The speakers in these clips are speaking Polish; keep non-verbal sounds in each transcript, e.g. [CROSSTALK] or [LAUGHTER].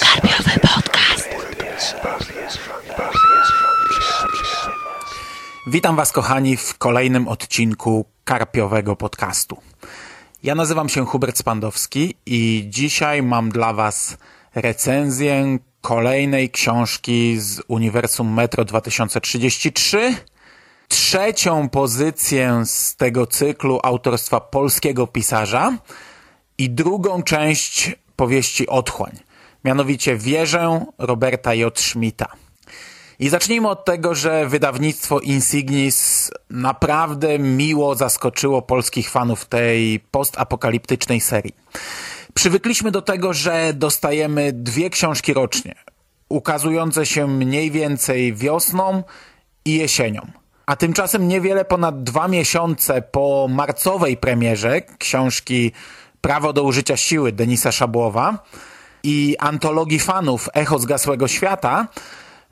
Karpiowy podcast. Witam Was, kochani, w kolejnym odcinku Karpiowego Podcastu. Ja nazywam się Hubert Spandowski i dzisiaj mam dla Was recenzję kolejnej książki z Uniwersum Metro 2033. Trzecią pozycję z tego cyklu autorstwa polskiego pisarza i drugą część powieści Otchłań, mianowicie Wieżę Roberta J. Schmidta. I zacznijmy od tego, że wydawnictwo Insignis naprawdę miło zaskoczyło polskich fanów tej postapokaliptycznej serii. Przywykliśmy do tego, że dostajemy dwie książki rocznie, ukazujące się mniej więcej wiosną i jesienią. A tymczasem niewiele ponad dwa miesiące po marcowej premierze książki Prawo do użycia siły Denisa Szabłowa i antologii fanów Echo zgasłego świata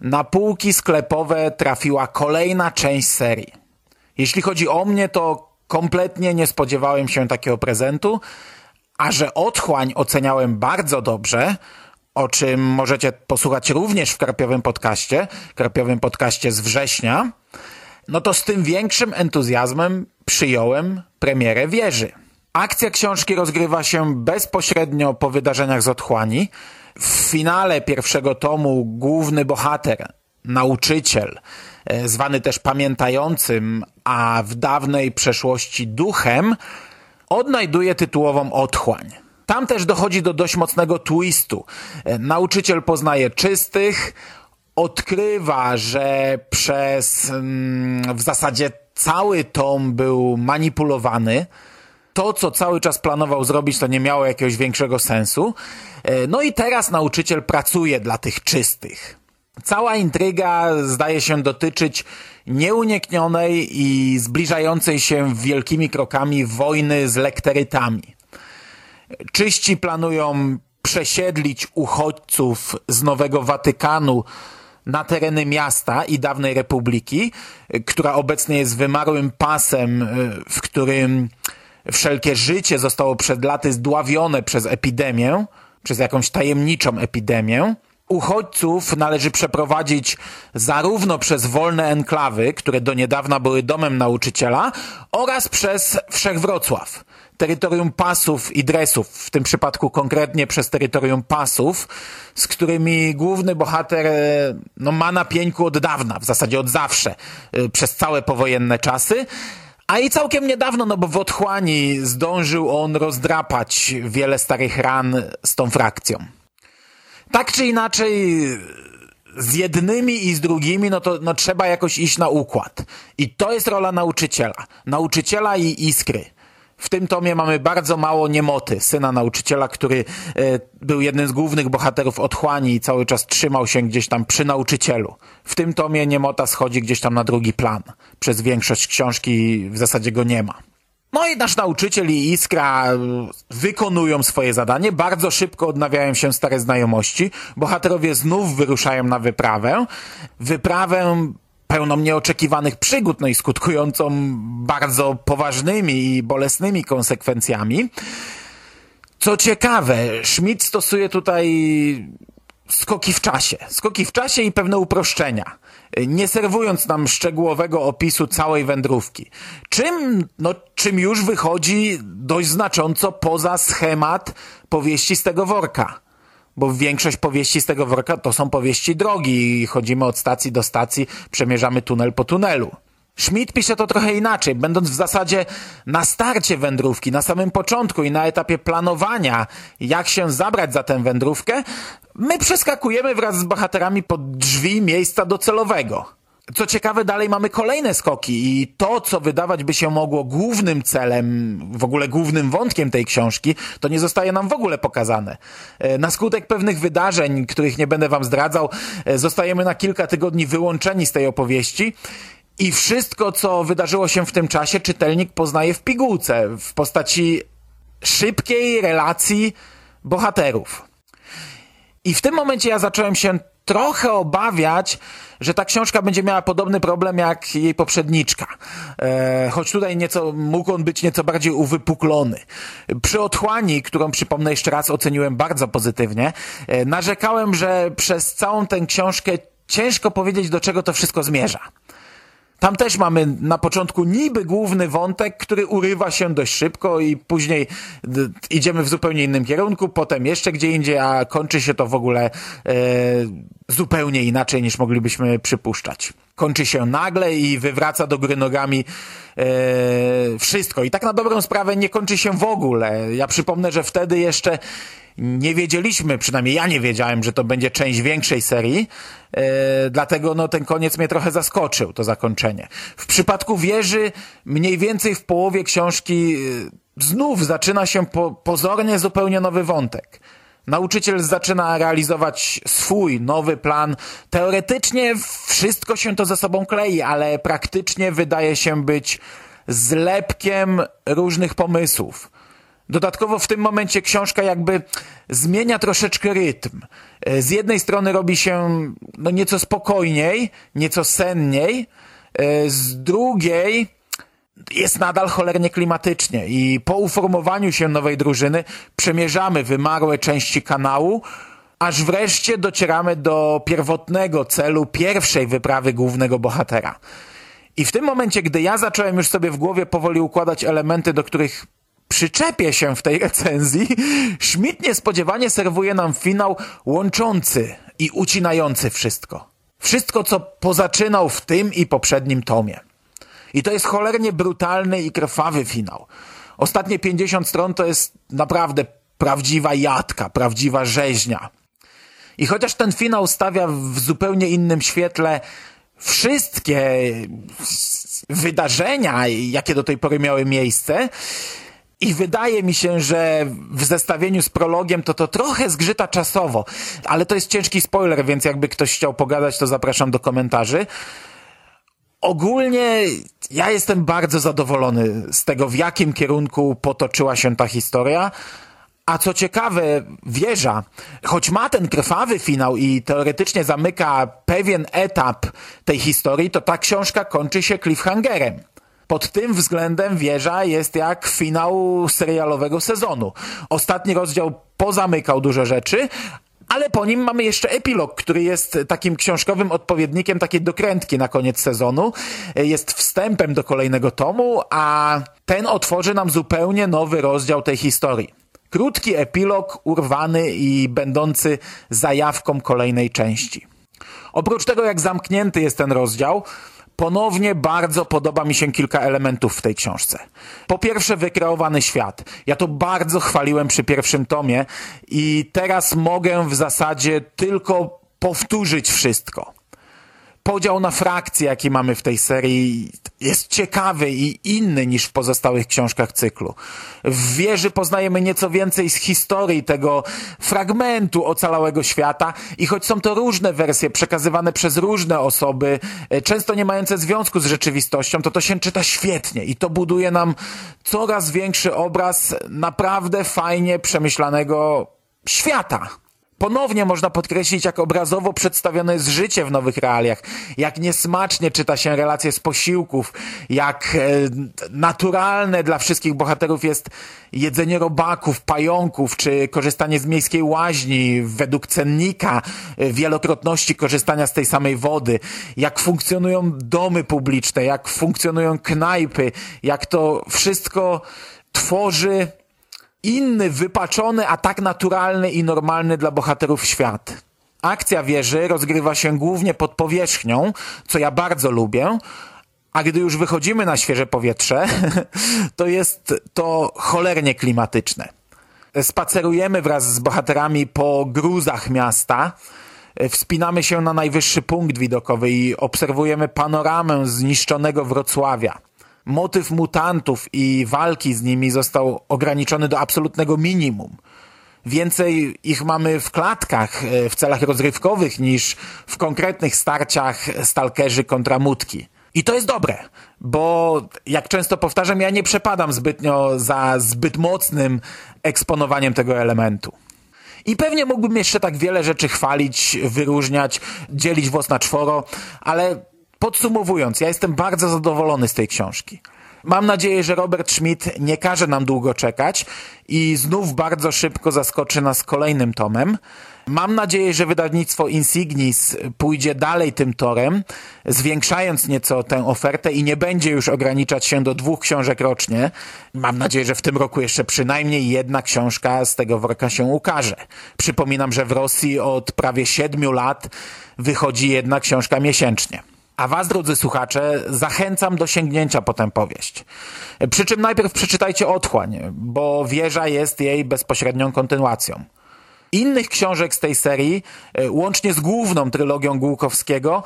na półki sklepowe trafiła kolejna część serii. Jeśli chodzi o mnie, to kompletnie nie spodziewałem się takiego prezentu, a że otchłań oceniałem bardzo dobrze, o czym możecie posłuchać również w Karpiowym Podcaście, Karpiowym Podcaście z września, no to z tym większym entuzjazmem przyjąłem premierę Wieży. Akcja książki rozgrywa się bezpośrednio po wydarzeniach z Otchłani. W finale pierwszego tomu główny bohater, nauczyciel, e, zwany też pamiętającym, a w dawnej przeszłości duchem, odnajduje tytułową Otchłań. Tam też dochodzi do dość mocnego twistu. E, Nauczyciel poznaje czystych, odkrywa, że przez mm, w zasadzie cały tom był manipulowany. To, co cały czas planował zrobić, to nie miało jakiegoś większego sensu. E, No i teraz nauczyciel pracuje dla tych czystych. Cała intryga zdaje się dotyczyć nieuniknionej i zbliżającej się wielkimi krokami wojny z lekterytami. Czyści planują przesiedlić uchodźców z Nowego Watykanu na tereny miasta i dawnej republiki, która obecnie jest wymarłym pasem, y, w którym wszelkie życie zostało przed laty zdławione przez epidemię, przez jakąś tajemniczą epidemię. Uchodźców należy przeprowadzić zarówno przez wolne enklawy, które do niedawna były domem nauczyciela, oraz przez Wszechwrocław, terytorium pasów i dresów, w tym przypadku konkretnie przez terytorium pasów, z którymi główny bohater e, no, ma na pieńku od dawna, w zasadzie od zawsze, e, przez całe powojenne czasy. A i całkiem niedawno, no bo w otchłani zdążył on rozdrapać wiele starych ran z tą frakcją. Tak czy inaczej, z jednymi i z drugimi, no to no, trzeba jakoś iść na układ. I to jest rola nauczyciela. Nauczyciela i iskry. W tym tomie mamy bardzo mało niemoty, syna nauczyciela, który e, był jednym z głównych bohaterów otchłani i cały czas trzymał się gdzieś tam przy nauczycielu. W tym tomie niemota schodzi gdzieś tam na drugi plan. Przez większość książki w zasadzie go nie ma. No i nasz nauczyciel i Iskra e, wykonują swoje zadanie, bardzo szybko odnawiają się stare znajomości, bohaterowie znów wyruszają na wyprawę. Wyprawę pełną nieoczekiwanych przygód, no i skutkującą bardzo poważnymi i bolesnymi konsekwencjami. Co ciekawe, Schmidt stosuje tutaj skoki w czasie. Skoki w czasie i pewne uproszczenia. Nie serwując nam szczegółowego opisu całej wędrówki. Czym, no, czym już wychodzi dość znacząco poza schemat powieści z tego worka. Bo większość powieści z tego worka to są powieści drogi i chodzimy od stacji do stacji, przemierzamy tunel po tunelu. Schmidt pisze to trochę inaczej, będąc w zasadzie na starcie wędrówki, na samym początku i na etapie planowania, jak się zabrać za tę wędrówkę, my przeskakujemy wraz z bohaterami pod drzwi miejsca docelowego. Co ciekawe, dalej mamy kolejne skoki i to, co wydawać by się mogło głównym celem, w ogóle głównym wątkiem tej książki, to nie zostaje nam w ogóle pokazane. E, Na skutek pewnych wydarzeń, których nie będę wam zdradzał, e, zostajemy na kilka tygodni wyłączeni z tej opowieści i wszystko, co wydarzyło się w tym czasie, czytelnik poznaje w pigułce, w postaci szybkiej relacji bohaterów. I w tym momencie ja zacząłem się trochę obawiać, że ta książka będzie miała podobny problem jak jej poprzedniczka. E, choć tutaj nieco, mógł on być nieco bardziej uwypuklony. Przy otchłani, którą przypomnę jeszcze raz oceniłem bardzo pozytywnie, e, narzekałem, że przez całą tę książkę ciężko powiedzieć, do czego to wszystko zmierza. Tam też mamy na początku niby główny wątek, który urywa się dość szybko i później idziemy w zupełnie innym kierunku, potem jeszcze gdzie indziej, a kończy się to w ogóle e, zupełnie inaczej niż moglibyśmy przypuszczać. Kończy się nagle i wywraca do góry nogami e, wszystko. I tak na dobrą sprawę nie kończy się w ogóle. Ja przypomnę, że wtedy jeszcze nie wiedzieliśmy, przynajmniej ja nie wiedziałem, że to będzie część większej serii, yy, dlatego no, ten koniec mnie trochę zaskoczył, to zakończenie. W przypadku wieży, mniej więcej w połowie książki yy, znów zaczyna się po, pozornie zupełnie nowy wątek. Nauczyciel zaczyna realizować swój nowy plan. Teoretycznie wszystko się to ze sobą klei, ale praktycznie wydaje się być zlepkiem różnych pomysłów. Dodatkowo w tym momencie książka jakby zmienia troszeczkę rytm. E, z jednej strony robi się no, nieco spokojniej, nieco senniej, e, z drugiej jest nadal cholernie klimatycznie i po uformowaniu się nowej drużyny przemierzamy wymarłe części kanału, aż wreszcie docieramy do pierwotnego celu pierwszej wyprawy głównego bohatera. I w tym momencie, gdy ja zacząłem już sobie w głowie powoli układać elementy, do których przyczepię się w tej recenzji, Schmidt niespodziewanie serwuje nam finał łączący i ucinający wszystko. Wszystko, co pozaczynał w tym i poprzednim tomie. I to jest cholernie brutalny i krwawy finał. Ostatnie 50 stron to jest naprawdę prawdziwa jadka, prawdziwa rzeźnia. I chociaż ten finał stawia w zupełnie innym świetle wszystkie wydarzenia, jakie do tej pory miały miejsce, i wydaje mi się, że w zestawieniu z prologiem to to trochę zgrzyta czasowo, ale to jest ciężki spoiler, więc jakby ktoś chciał pogadać, to zapraszam do komentarzy. Ogólnie ja jestem bardzo zadowolony z tego, w jakim kierunku potoczyła się ta historia. A co ciekawe, wieża, choć ma ten krwawy finał i teoretycznie zamyka pewien etap tej historii, to ta książka kończy się cliffhangerem pod tym względem wieża jest jak finał serialowego sezonu. Ostatni rozdział pozamykał dużo rzeczy, ale po nim mamy jeszcze epilog, który jest takim książkowym odpowiednikiem takiej dokrętki na koniec sezonu. Jest wstępem do kolejnego tomu, a ten otworzy nam zupełnie nowy rozdział tej historii. Krótki epilog, urwany i będący zajawką kolejnej części. Oprócz tego, jak zamknięty jest ten rozdział, Ponownie bardzo podoba mi się kilka elementów w tej książce. Po pierwsze, wykreowany świat. Ja to bardzo chwaliłem przy pierwszym tomie i teraz mogę w zasadzie tylko powtórzyć wszystko podział na frakcje, jaki mamy w tej serii, jest ciekawy i inny niż w pozostałych książkach cyklu. W wieży poznajemy nieco więcej z historii tego fragmentu ocalałego świata i choć są to różne wersje przekazywane przez różne osoby, e, często nie mające związku z rzeczywistością, to to się czyta świetnie i to buduje nam coraz większy obraz naprawdę fajnie przemyślanego świata. Ponownie można podkreślić, jak obrazowo przedstawione jest życie w nowych realiach, jak niesmacznie czyta się relacje z posiłków, jak e, naturalne dla wszystkich bohaterów jest jedzenie robaków, pająków, czy korzystanie z miejskiej łaźni według cennika, e, wielokrotności korzystania z tej samej wody, jak funkcjonują domy publiczne, jak funkcjonują knajpy, jak to wszystko tworzy inny, wypaczony, a tak naturalny i normalny dla bohaterów świat. Akcja wieży rozgrywa się głównie pod powierzchnią, co ja bardzo lubię, a gdy już wychodzimy na świeże powietrze, [LAUGHS] to jest to cholernie klimatyczne. Spacerujemy wraz z bohaterami po gruzach miasta, wspinamy się na najwyższy punkt widokowy i obserwujemy panoramę zniszczonego Wrocławia motyw mutantów i walki z nimi został ograniczony do absolutnego minimum. Więcej ich mamy w klatkach e, w celach rozrywkowych niż w konkretnych starciach stalkerzy kontra mutki. I to jest dobre, bo jak często powtarzam, ja nie przepadam zbytnio za zbyt mocnym eksponowaniem tego elementu. I pewnie mógłbym jeszcze tak wiele rzeczy chwalić, wyróżniać, dzielić włos na czworo, ale podsumowując, ja jestem bardzo zadowolony z tej książki. Mam nadzieję, że Robert Schmidt nie każe nam długo czekać i znów bardzo szybko zaskoczy nas kolejnym tomem. Mam nadzieję, że wydawnictwo Insignis pójdzie dalej tym torem, zwiększając nieco tę ofertę i nie będzie już ograniczać się do dwóch książek rocznie. Mam nadzieję, że w tym roku jeszcze przynajmniej jedna książka z tego worka się ukaże. Przypominam, że w Rosji od prawie siedmiu lat wychodzi jedna książka miesięcznie. A was, drodzy słuchacze, zachęcam do sięgnięcia po tę powieść. Przy czym najpierw przeczytajcie Otchłań, bo wieża jest jej bezpośrednią kontynuacją. Innych książek z tej serii, e, łącznie z główną trylogią Głukowskiego,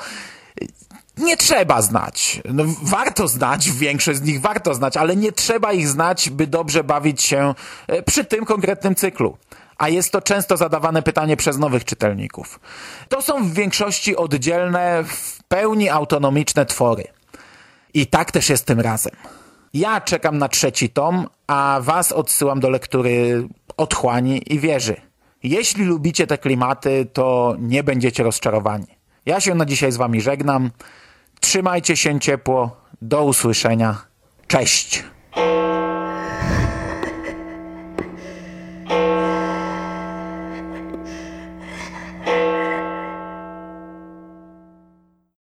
nie trzeba znać. No, warto znać, większość z nich warto znać, ale nie trzeba ich znać, by dobrze bawić się e, przy tym konkretnym cyklu. A jest to często zadawane pytanie przez nowych czytelników. To są w większości oddzielne, w pełni autonomiczne twory. I tak też jest tym razem. Ja czekam na trzeci tom, a was odsyłam do lektury Otchłani i Wieży. Jeśli lubicie te klimaty, to nie będziecie rozczarowani. Ja się na dzisiaj z wami żegnam. Trzymajcie się ciepło. Do usłyszenia. Cześć!